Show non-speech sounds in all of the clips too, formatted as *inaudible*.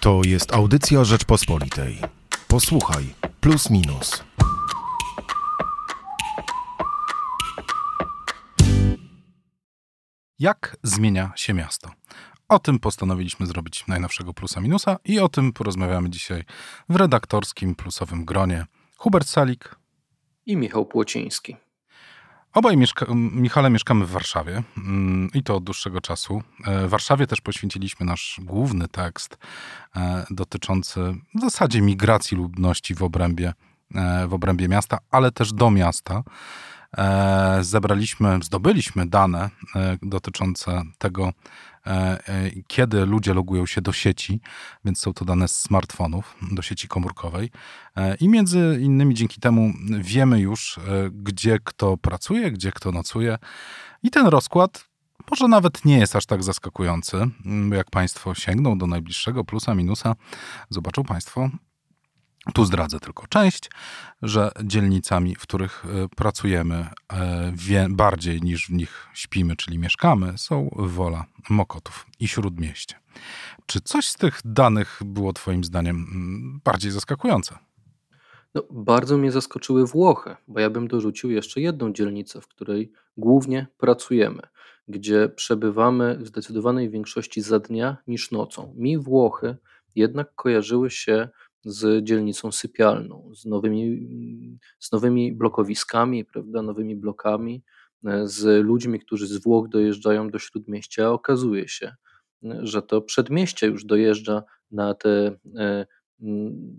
To jest audycja Rzeczpospolitej. Posłuchaj, plus minus. Jak zmienia się miasto? O tym postanowiliśmy zrobić najnowszego plusa minusa i o tym porozmawiamy dzisiaj w redaktorskim plusowym gronie. Hubert Salik i Michał Płociński. Obaj mieszka Michale mieszkamy w Warszawie mm, i to od dłuższego czasu. E, w Warszawie też poświęciliśmy nasz główny tekst e, dotyczący w zasadzie migracji ludności w obrębie, e, w obrębie miasta, ale też do miasta. Zebraliśmy, zdobyliśmy dane dotyczące tego, kiedy ludzie logują się do sieci, więc są to dane z smartfonów, do sieci komórkowej. E, I między innymi dzięki temu wiemy już, gdzie kto pracuje, gdzie kto nocuje. I ten rozkład może nawet nie jest aż tak zaskakujący, bo jak Państwo sięgną do najbliższego plusa, minusa, zobaczą Państwo, tu zdradzę tylko część, że dzielnicami, w których e, pracujemy e, wie, bardziej niż w nich śpimy, czyli mieszkamy, są Wola, Mokotów i Śródmieście. Czy coś z tych danych było Twoim zdaniem mm, bardziej zaskakujące? No, bardzo mnie zaskoczyły Włochy, bo ja bym dorzucił jeszcze jedną dzielnicę, w której głównie pracujemy, gdzie przebywamy w zdecydowanej większości za dnia niż nocą. Mi Włochy jednak kojarzyły się z dzielnicą sypialną, z nowymi, z nowymi blokowiskami, prawda, nowymi blokami, e, z ludźmi, którzy z Włoch dojeżdżają do śródmieścia, okazuje się, że to przedmieście już dojeżdża na te e,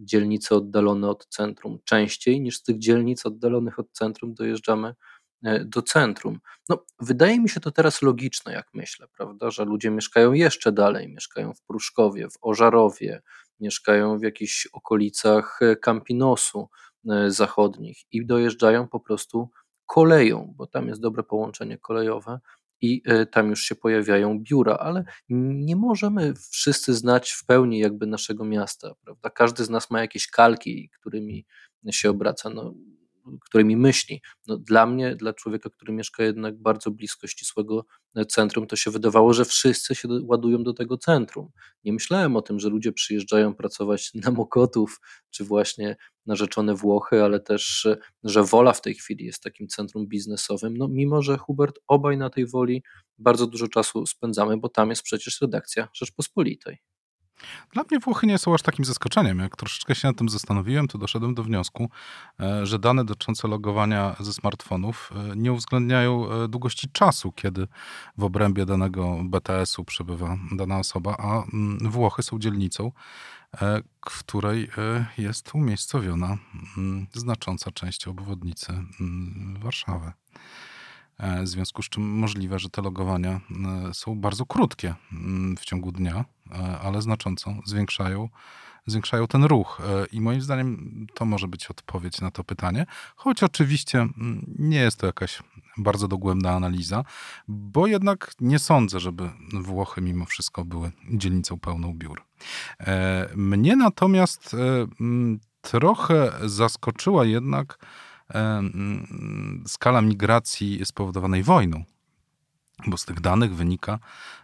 dzielnice oddalone od centrum. Częściej niż z tych dzielnic oddalonych od centrum dojeżdżamy e, do centrum. No, wydaje mi się to teraz logiczne, jak myślę, prawda, że ludzie mieszkają jeszcze dalej, mieszkają w Pruszkowie, w Ożarowie, mieszkają w jakichś okolicach e, Campinosu e, zachodnich i dojeżdżają po prostu koleją, bo tam jest dobre połączenie kolejowe i e, tam już się pojawiają biura, ale nie możemy wszyscy znać w pełni jakby naszego miasta, prawda? Każdy z nas ma jakieś kalki, którymi się obraca. No, którymi myśli. No, dla mnie, dla człowieka, który mieszka jednak bardzo blisko ścisłego centrum, to się wydawało, że wszyscy się ładują do tego centrum. Nie myślałem o tym, że ludzie przyjeżdżają pracować na Mokotów, czy właśnie na rzeczone Włochy, ale też, że Wola w tej chwili jest takim centrum biznesowym. No, mimo, że Hubert, obaj na tej Woli bardzo dużo czasu spędzamy, bo tam jest przecież redakcja Rzeczpospolitej. Dla mnie Włochy nie są aż takim zaskoczeniem. Jak troszeczkę się nad tym zastanowiłem, to doszedłem do wniosku, e, że dane dotyczące logowania ze smartfonów e, nie uwzględniają e, długości czasu, kiedy w obrębie danego BTS-u przebywa dana osoba, a mm, Włochy są dzielnicą, w której jest umiejscowiona mm, znacząca część obwodnicy mm, Warszawy. W związku z czym możliwe, że te logowania są bardzo krótkie w ciągu dnia, E, ale znacząco zwiększają, zwiększają ten ruch. E, I moim zdaniem to może być odpowiedź na to pytanie, choć oczywiście nie jest to jakaś bardzo dogłębna analiza, bo jednak nie sądzę, żeby Włochy mimo wszystko były dzielnicą pełną biur. E, mnie natomiast trochę zaskoczyła jednak skala migracji spowodowanej wojną bo z tych danych wynika,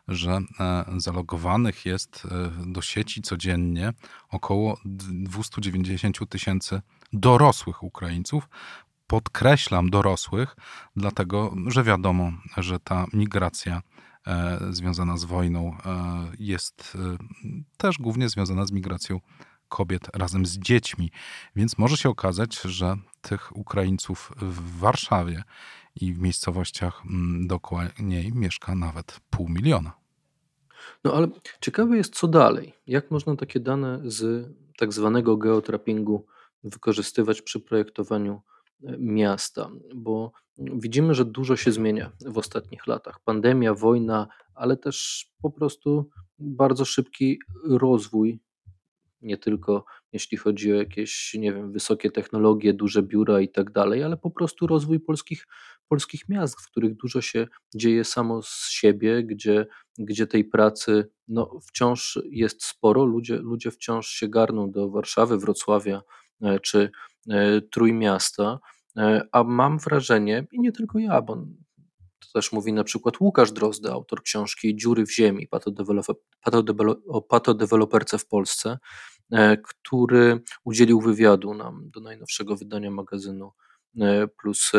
że e, zalogowanych jest e, do sieci codziennie około 290 tysięcy dorosłych Ukraińców. Podkreślam dorosłych, dlatego że wiadomo, że ta migracja e, związana z wojną jest też głównie związana z migracją kobiet razem z dziećmi. Więc może się okazać, że tych Ukraińców w Warszawie i w miejscowościach mm, dookoła niej mieszka nawet pół miliona. No ale ciekawe jest, co dalej. Jak można takie dane z tak zwanego geotrappingu wykorzystywać przy projektowaniu e, miasta, bo widzimy, że dużo się zmienia w ostatnich latach. Pandemia, wojna, ale też po prostu bardzo szybki rozwój nie tylko jeśli chodzi o jakieś, nie wiem, wysokie technologie, duże biura i tak dalej, ale po prostu rozwój polskich, polskich miast, w których dużo się dzieje samo z siebie, gdzie, gdzie tej pracy no, wciąż jest sporo, ludzie, ludzie wciąż się garną do Warszawy, Wrocławia e, czy e, Trójmiasta, e, a mam wrażenie, i nie tylko ja, bo To też mówi na przykład Łukasz Drozdy, autor książki Dziury w ziemi o patodeweloperce w Polsce, który udzielił wywiadu nam do najnowszego wydania magazynu e, Plus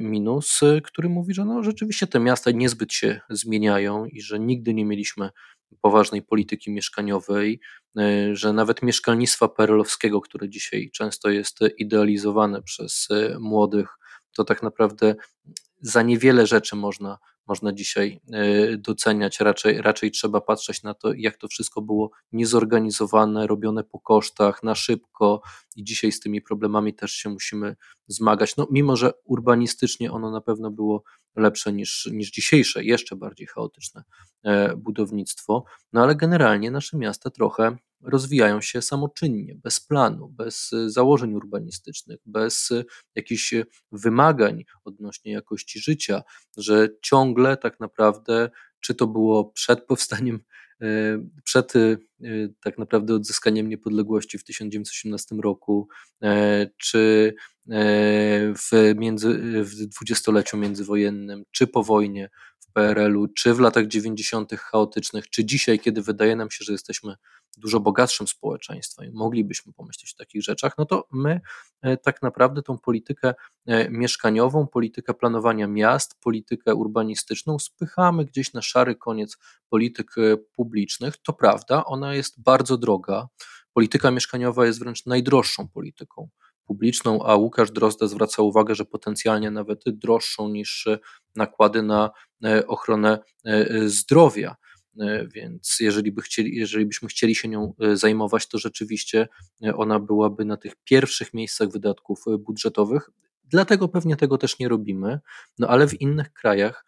Minus, który mówi, że no, rzeczywiście te miasta niezbyt się zmieniają i że nigdy nie mieliśmy poważnej polityki mieszkaniowej, że nawet mieszkalnictwa perelowskiego, które dzisiaj często jest idealizowane przez młodych, to tak naprawdę za niewiele rzeczy można, można dzisiaj e, doceniać. Raczej, raczej trzeba patrzeć na to, jak to wszystko było niezorganizowane, robione po kosztach, na szybko i dzisiaj z tymi problemami też się musimy zmagać. No, mimo, że urbanistycznie ono na pewno było lepsze niż, niż dzisiejsze, jeszcze bardziej chaotyczne e, budownictwo, no ale generalnie nasze miasta trochę rozwijają się samoczynnie, bez planu, bez e, założeń urbanistycznych, bez e, jakichś wymagań odnośnie jakości życia, że ciągle tak naprawdę, czy to było przed powstaniem przed tak naprawdę odzyskaniem niepodległości w 1918 roku, czy w, między, w dwudziestoleciu międzywojennym, czy po wojnie PRL-u, czy w latach 90. chaotycznych, czy dzisiaj, kiedy wydaje nam się, że jesteśmy dużo bogatszym społeczeństwem i moglibyśmy pomyśleć o takich rzeczach, no to my e, tak naprawdę tą politykę e, mieszkaniową, politykę planowania miast, politykę urbanistyczną spychamy gdzieś na szary koniec polityk e, publicznych. To prawda, ona jest bardzo droga. Polityka mieszkaniowa jest wręcz najdroższą polityką publiczną, a Łukasz Drozda zwraca uwagę, że potencjalnie nawet droższą niż nakłady na ochronę zdrowia. E, więc jeżeli, by chcieli, jeżeli byśmy chcieli się nią e, zajmować, to rzeczywiście e, ona byłaby na tych pierwszych miejscach wydatków budżetowych. Dlatego pewnie tego też nie robimy, no ale w innych krajach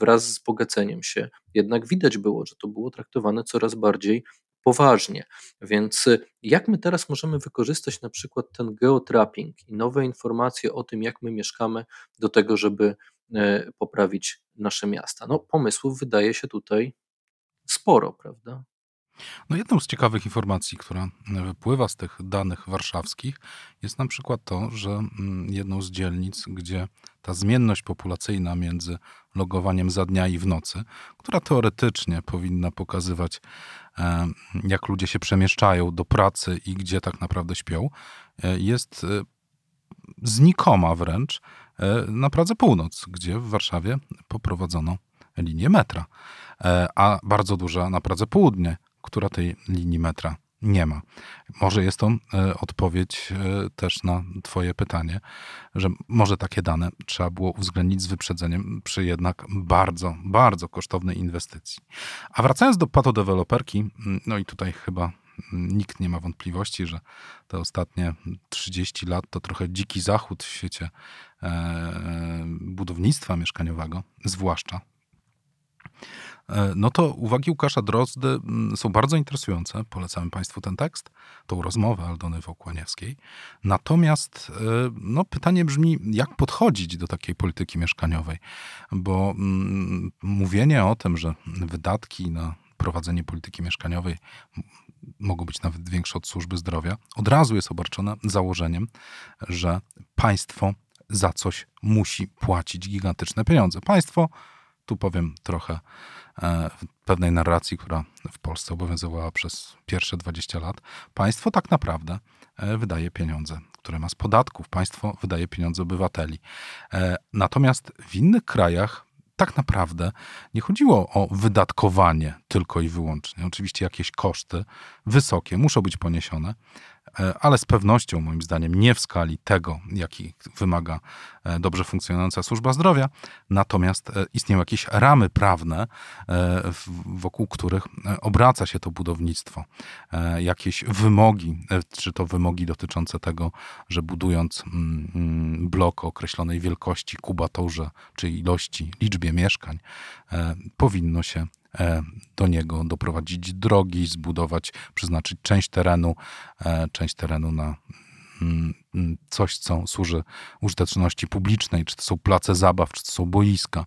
wraz z bogaceniem się jednak widać było, że to było traktowane coraz bardziej poważnie. Więc jak my teraz możemy wykorzystać na przykład ten geotrapping i nowe informacje o tym, jak my mieszkamy, do tego, żeby E, poprawić nasze miasta. No, pomysłów wydaje się tutaj sporo, prawda? No jedną z ciekawych informacji, która wypływa z tych danych warszawskich, jest na przykład to, że mm, jedną z dzielnic, gdzie ta zmienność populacyjna między logowaniem za dnia i w nocy, która teoretycznie powinna pokazywać, e, jak ludzie się przemieszczają do pracy i gdzie tak naprawdę śpią, e, jest znikoma wręcz E, na Pradze Północ, gdzie w Warszawie poprowadzono linię metra, e, a bardzo duża na Pradze Południe, która tej linii metra nie ma. Może jest to e, odpowiedź też na Twoje pytanie, że może takie dane trzeba było uwzględnić z wyprzedzeniem przy jednak bardzo, bardzo kosztownej inwestycji. A wracając do patodeweloperki, no i tutaj chyba nikt nie ma wątpliwości, że te ostatnie 30 lat to trochę dziki zachód w świecie e, budownictwa mieszkaniowego, zwłaszcza. E, no to uwagi Łukasza Drozdy mm, są bardzo interesujące. Polecamy Państwu ten tekst, tą rozmowę Aldony Wołkłaniewskiej. Natomiast e, no, pytanie brzmi, jak podchodzić do takiej polityki mieszkaniowej? Bo mm, mówienie o tym, że wydatki na prowadzenie polityki mieszkaniowej mogą być nawet większe od służby zdrowia, od razu jest obarczone założeniem, że państwo za coś musi płacić gigantyczne pieniądze. Państwo, tu powiem trochę e, pewnej narracji, która w Polsce obowiązywała przez pierwsze 20 lat, państwo tak naprawdę e, wydaje pieniądze, które ma z podatków, państwo wydaje pieniądze obywateli. E, natomiast w innych krajach tak naprawdę nie chodziło o wydatkowanie tylko i wyłącznie. Oczywiście jakieś koszty wysokie muszą być poniesione, ale z pewnością, moim zdaniem, nie w skali tego, jaki wymaga e, dobrze funkcjonująca służba zdrowia. Natomiast e, istnieją jakieś ramy prawne, wokół których obraca się to budownictwo. Jakieś wymogi, czy to wymogi dotyczące tego, że budując mm, mm, blok o określonej wielkości, kubatorze, czy ilości, liczbie mieszkań, powinno się E, do niego doprowadzić drogi, zbudować, przeznaczyć część terenu, e, część terenu na mm, mm, coś, co służy użyteczności publicznej, czy to są place zabaw, czy to są boiska,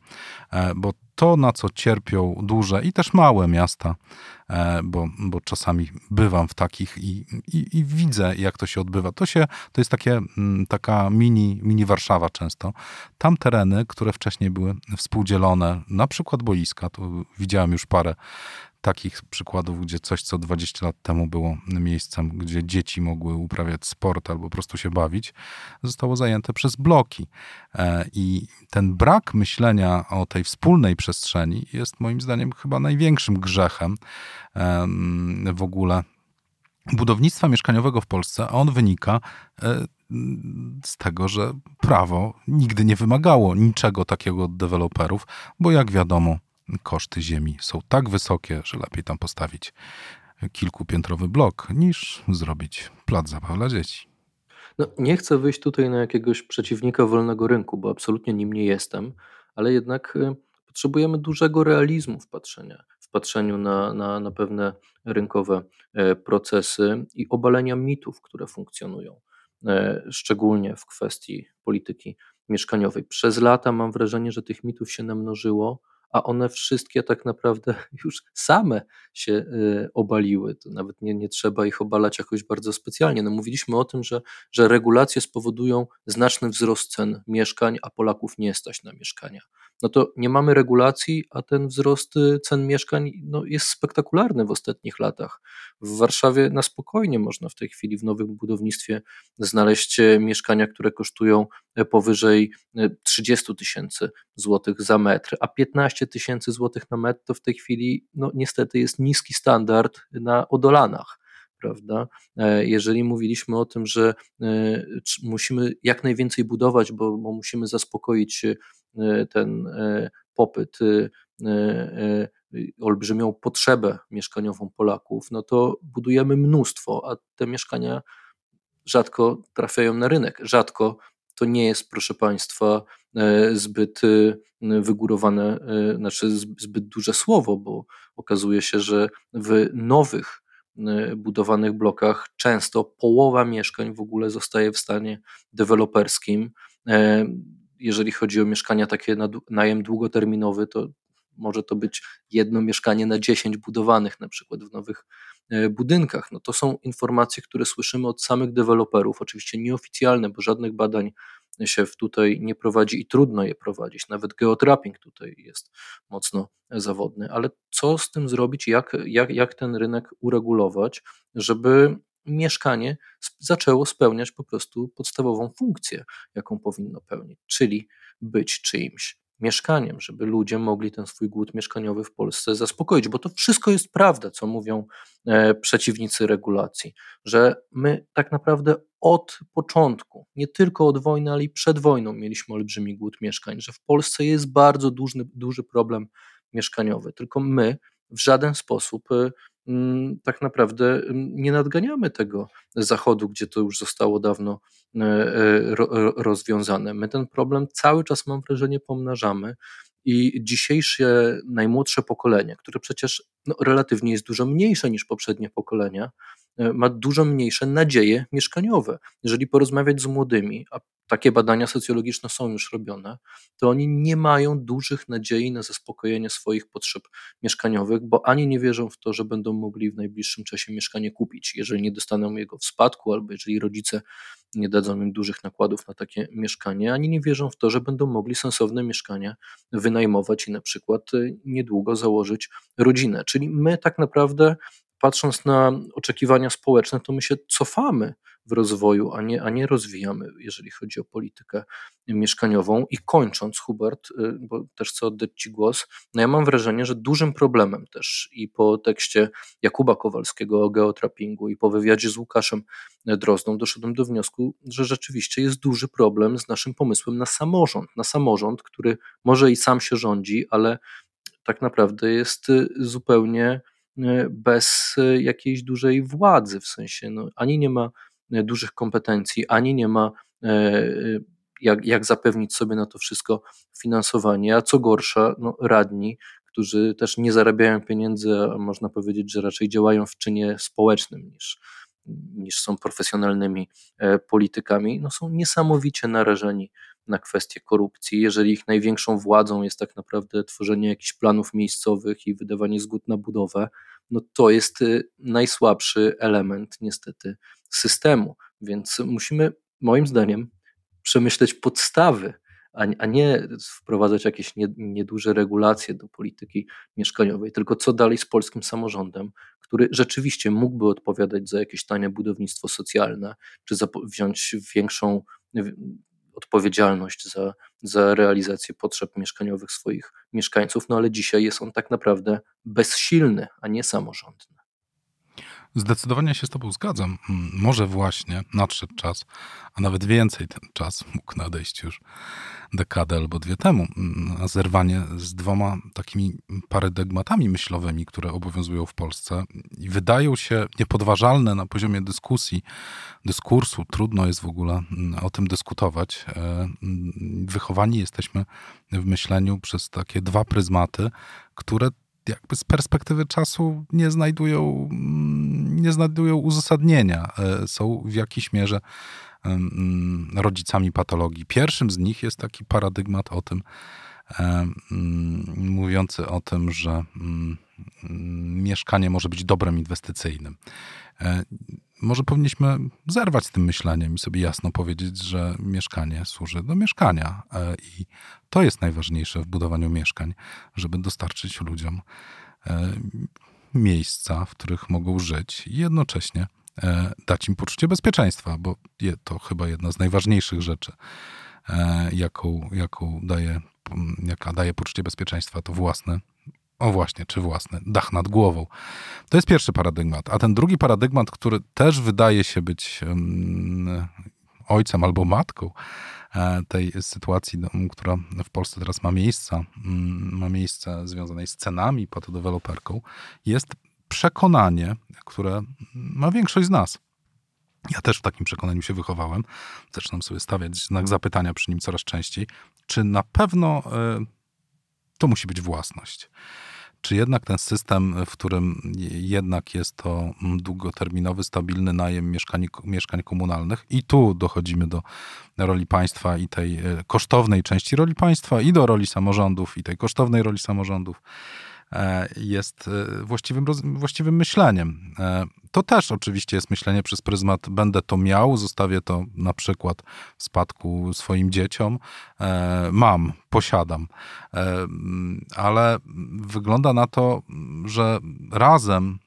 e, bo to, na co cierpią duże i też małe miasta, e, bo, bo czasami bywam w takich i, i, i widzę, jak to się odbywa. To, się, to jest takie, mm, taka mini, mini Warszawa często. Tam tereny, które wcześniej były współdzielone, na przykład boiska, to widziałem już parę takich przykładów, gdzie coś, co 20 lat temu było miejscem, gdzie dzieci mogły uprawiać sport albo po prostu się bawić, zostało zajęte przez bloki. E, I ten brak myślenia o tej wspólnej przestrzeni jest moim zdaniem chyba największym grzechem w ogóle budownictwa mieszkaniowego w Polsce, a on wynika e, z tego, że prawo nigdy nie wymagało niczego takiego od deweloperów, bo jak wiadomo, koszty ziemi są tak wysokie, że lepiej tam postawić kilkupiętrowy blok, niż zrobić plac zabaw dla dzieci. No, nie chcę wyjść tutaj na jakiegoś przeciwnika wolnego rynku, bo absolutnie nim nie jestem, ale jednak y, potrzebujemy dużego realizmu w, patrzenia, w patrzeniu na, na, na pewne rynkowe e, procesy i obalenia mitów, które funkcjonują, e, szczególnie w kwestii polityki mieszkaniowej. Przez lata mam wrażenie, że tych mitów się namnożyło a one wszystkie tak naprawdę *laughs* już same się y, obaliły. To nawet nie, nie trzeba ich obalać jakoś bardzo specjalnie. No mówiliśmy o tym, że, że regulacje spowodują znaczny wzrost cen mieszkań, a Polaków nie stać na mieszkania no to nie mamy regulacji, a ten wzrost y, cen mieszkań no, jest spektakularny w ostatnich latach. W Warszawie na spokojnie można w tej chwili w nowym budownictwie znaleźć e, mieszkania, które kosztują powyżej 30 e, tysięcy złotych za metr, a 15 tysięcy złotych na metr to w tej chwili no, niestety jest niski standard na odolanach prawda? Jeżeli mówiliśmy o tym, że musimy jak najwięcej budować, bo, bo musimy zaspokoić ten popyt, olbrzymią potrzebę mieszkaniową Polaków, no to budujemy mnóstwo, a te mieszkania rzadko trafiają na rynek. Rzadko to nie jest, proszę Państwa, zbyt wygórowane, znaczy zbyt duże słowo, bo okazuje się, że w nowych budowanych blokach często połowa mieszkań w ogóle zostaje w stanie deweloperskim. Jeżeli chodzi o mieszkania takie na najem długoterminowy, to może to być jedno mieszkanie na 10 budowanych na przykład w nowych e, budynkach. No to są informacje, które słyszymy od samych deweloperów, oczywiście nieoficjalne, bo żadnych badań się tutaj nie prowadzi i trudno je prowadzić. Nawet geotrapping tutaj jest mocno zawodny, ale co z tym zrobić, jak, jak, jak ten rynek uregulować, żeby mieszkanie zaczęło spełniać po prostu podstawową funkcję, jaką powinno pełnić, czyli być czyimś mieszkaniem, żeby ludzie mogli ten swój głód mieszkaniowy w Polsce zaspokoić, bo to wszystko jest prawda, co mówią e, przeciwnicy regulacji, że my tak naprawdę od początku, nie tylko od wojny, ale i przed wojną mieliśmy olbrzymi głód mieszkań, że w Polsce jest bardzo duży, duży problem mieszkaniowy, tylko my w żaden sposób e, tak naprawdę mm, nie nadganiamy tego Zachodu, gdzie to już zostało dawno e, e, rozwiązane. My ten problem cały czas, mam wrażenie, pomnażamy. I dzisiejsze najmłodsze pokolenie, które przecież no, relatywnie jest dużo mniejsze niż poprzednie pokolenia, e, ma dużo mniejsze nadzieje mieszkaniowe. Jeżeli porozmawiać z młodymi, a takie badania socjologiczne są już robione, to oni nie mają dużych nadziei na zaspokojenie swoich potrzeb mieszkaniowych, bo ani nie wierzą w to, że będą mogli w najbliższym czasie mieszkanie kupić, jeżeli nie dostaną jego w spadku, albo jeżeli rodzice nie dadzą im dużych nakładów na takie mieszkanie, ani nie wierzą w to, że będą mogli sensowne mieszkania wynajmować i na przykład y, niedługo założyć rodzinę. Czyli my tak naprawdę patrząc na oczekiwania społeczne, to my się cofamy w rozwoju, a nie, a nie rozwijamy, jeżeli chodzi o politykę mieszkaniową. I kończąc, Hubert, y, bo też chcę oddać Ci głos, no ja mam wrażenie, że dużym problemem też i po tekście Jakuba Kowalskiego o geotrappingu i po wywiadzie z Łukaszem Drozdą doszedłem do wniosku, że rzeczywiście jest duży problem z naszym pomysłem na samorząd, na samorząd, który może i sam się rządzi, ale tak naprawdę jest y, zupełnie bez jakiejś dużej władzy, w sensie no, ani nie ma E, dużych kompetencji, ani nie ma e, e, jak, jak zapewnić sobie na to wszystko finansowanie, a co gorsza, no, radni, którzy też nie zarabiają pieniędzy, a można powiedzieć, że raczej działają w czynie społecznym niż, niż są profesjonalnymi politykami, no są niesamowicie narażeni na kwestie korupcji, jeżeli ich największą władzą jest tak naprawdę tworzenie jakichś planów miejscowych i wydawanie zgód na budowę, no to jest y, najsłabszy element niestety systemu. Więc musimy, moim zdaniem, przemyśleć podstawy, a, nie wprowadzać jakieś nieduże regulacje do polityki mieszkaniowej, tylko co dalej z polskim samorządem, który rzeczywiście mógłby odpowiadać za jakieś tanie budownictwo socjalne, czy wziąć większą odpowiedzialność za, za realizację potrzeb mieszkaniowych swoich mieszkańców, no ale dzisiaj jest on tak naprawdę bezsilny, a nie samorządny. Zdecydowanie się z Tobą zgadzam. Mm, może właśnie nadszedł czas, a nawet więcej ten czas mógł nadejść już dekadę albo dwie temu, mm, na zerwanie z dwoma takimi paradygmatami myślowymi, które obowiązują w Polsce i wydają się niepodważalne na poziomie dyskusji, dyskursu. Trudno jest w ogóle mm, o tym dyskutować. E, wychowani jesteśmy w myśleniu przez takie dwa pryzmaty, które jakby z perspektywy czasu nie znajdują, mm, nie znajdują uzasadnienia. E, są w jakiejś mierze mm, rodzicami patologii. Pierwszym z nich jest taki paradygmat o tym, e, mm, mówiący o tym, że mieszkanie może być dobrem inwestycyjnym. E, może powinniśmy zerwać z tym myśleniem i sobie jasno powiedzieć, że mieszkanie służy do mieszkania i to jest najważniejsze w budowaniu mieszkań, żeby dostarczyć ludziom miejsca, w których mogą żyć i jednocześnie dać im poczucie bezpieczeństwa, bo to chyba jedna z najważniejszych rzeczy, jaką, jaką daje, jaka daje poczucie bezpieczeństwa, to własne o właśnie, czy własny, dach nad głową. To jest pierwszy paradygmat. A ten drugi paradygmat, który też wydaje się być ojcem albo matką e, tej sytuacji, no, która w Polsce teraz ma miejsce, ma miejsce związanej z cenami pod deweloperką, jest przekonanie, które ma większość z nas. Ja też w takim przekonaniu się wychowałem. Zaczynam sobie stawiać znak zapytania przy nim coraz częściej, czy na pewno y, to musi być własność. Czy jednak ten system, w którym jednak jest to długoterminowy, stabilny najem mieszkań, mieszkań komunalnych, i tu dochodzimy do roli państwa i tej e, kosztownej części roli państwa, i do roli samorządów, i tej kosztownej roli samorządów, jest e, właściwym, właściwym myśleniem. E, to też oczywiście jest myślenie przez pryzmat będę to miał, zostawię to na przykład w spadku swoim dzieciom. Mam, posiadam. Ale wygląda na to, że razem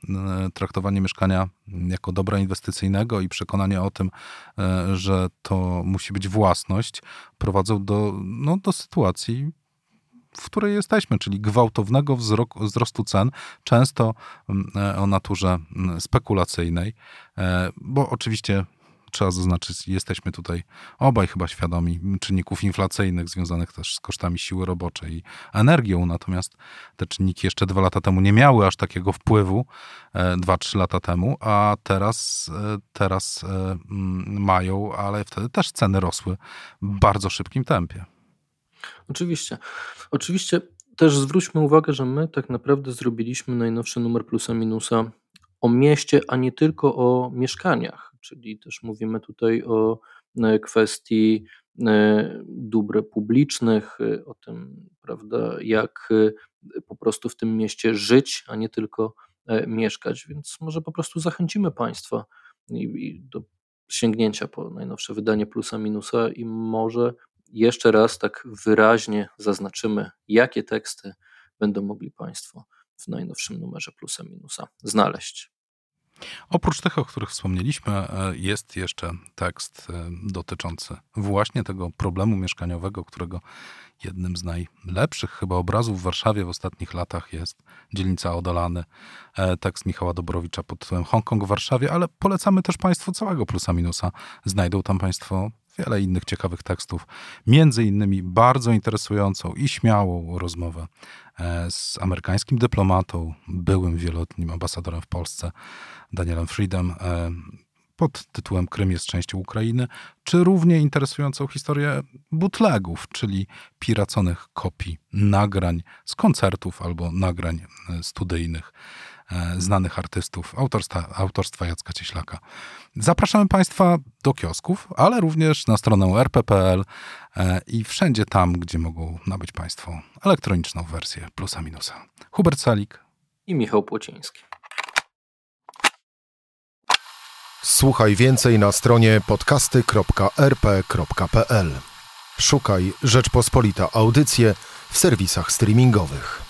traktowanie mieszkania jako dobra inwestycyjnego i przekonanie o tym, że to musi być własność, prowadzą do, no, do sytuacji w której jesteśmy, czyli gwałtownego wzrostu cen, często mm, e, o naturze mm, spekulacyjnej, e, bo oczywiście trzeba zaznaczyć, jesteśmy tutaj obaj chyba świadomi czynników inflacyjnych związanych też z kosztami siły roboczej i energią, natomiast te czynniki jeszcze dwa lata temu nie miały aż takiego wpływu, e, dwa, trzy lata temu, a teraz, teraz mają, ale wtedy też ceny rosły w bardzo szybkim tempie. Oczywiście. Oczywiście też zwróćmy uwagę, że my tak naprawdę zrobiliśmy najnowszy numer plusa minusa o mieście, a nie tylko o mieszkaniach. Czyli też mówimy tutaj o e, kwestii e, dóbr publicznych, e, o tym, prawda, jak po prostu w tym mieście żyć, a nie tylko mieszkać. Więc może po prostu zachęcimy Państwa do sięgnięcia po najnowsze wydanie plusa minusa i może jeszcze raz tak wyraźnie zaznaczymy, jakie teksty będą mogli Państwo w najnowszym numerze plusa minusa znaleźć. Oprócz tych, o których wspomnieliśmy, e, jest jeszcze tekst e, dotyczący właśnie tego problemu mieszkaniowego, którego jednym z najlepszych chyba obrazów w Warszawie w ostatnich latach jest dzielnica Odolany. E, tekst Michała Doborowicza pod tytułem Hongkong w Warszawie, ale polecamy też Państwu całego plusa minusa. Znajdą tam Państwo wiele innych ciekawych tekstów, między innymi bardzo interesującą i śmiałą rozmowę e, z amerykańskim dyplomatą, byłym wieloletnim ambasadorem w Polsce, Danielem Friedem, e, pod tytułem Krym jest częścią Ukrainy, czy równie interesującą historię bootlegów, czyli piraconych kopii nagrań z koncertów albo nagrań e, studyjnych znanych artystów autorstwa, autorstwa Jacka Cieślaka. Zapraszamy Państwa do kiosków, ale również na stronę rp.pl e, i wszędzie tam, gdzie mogą nabyć Państwo elektroniczną wersję plusa minusa. Hubert Salik i Michał Płociński. Słuchaj więcej na stronie podcasty.rp.pl. Szukaj Rzeczpospolita Audycje w serwisach streamingowych.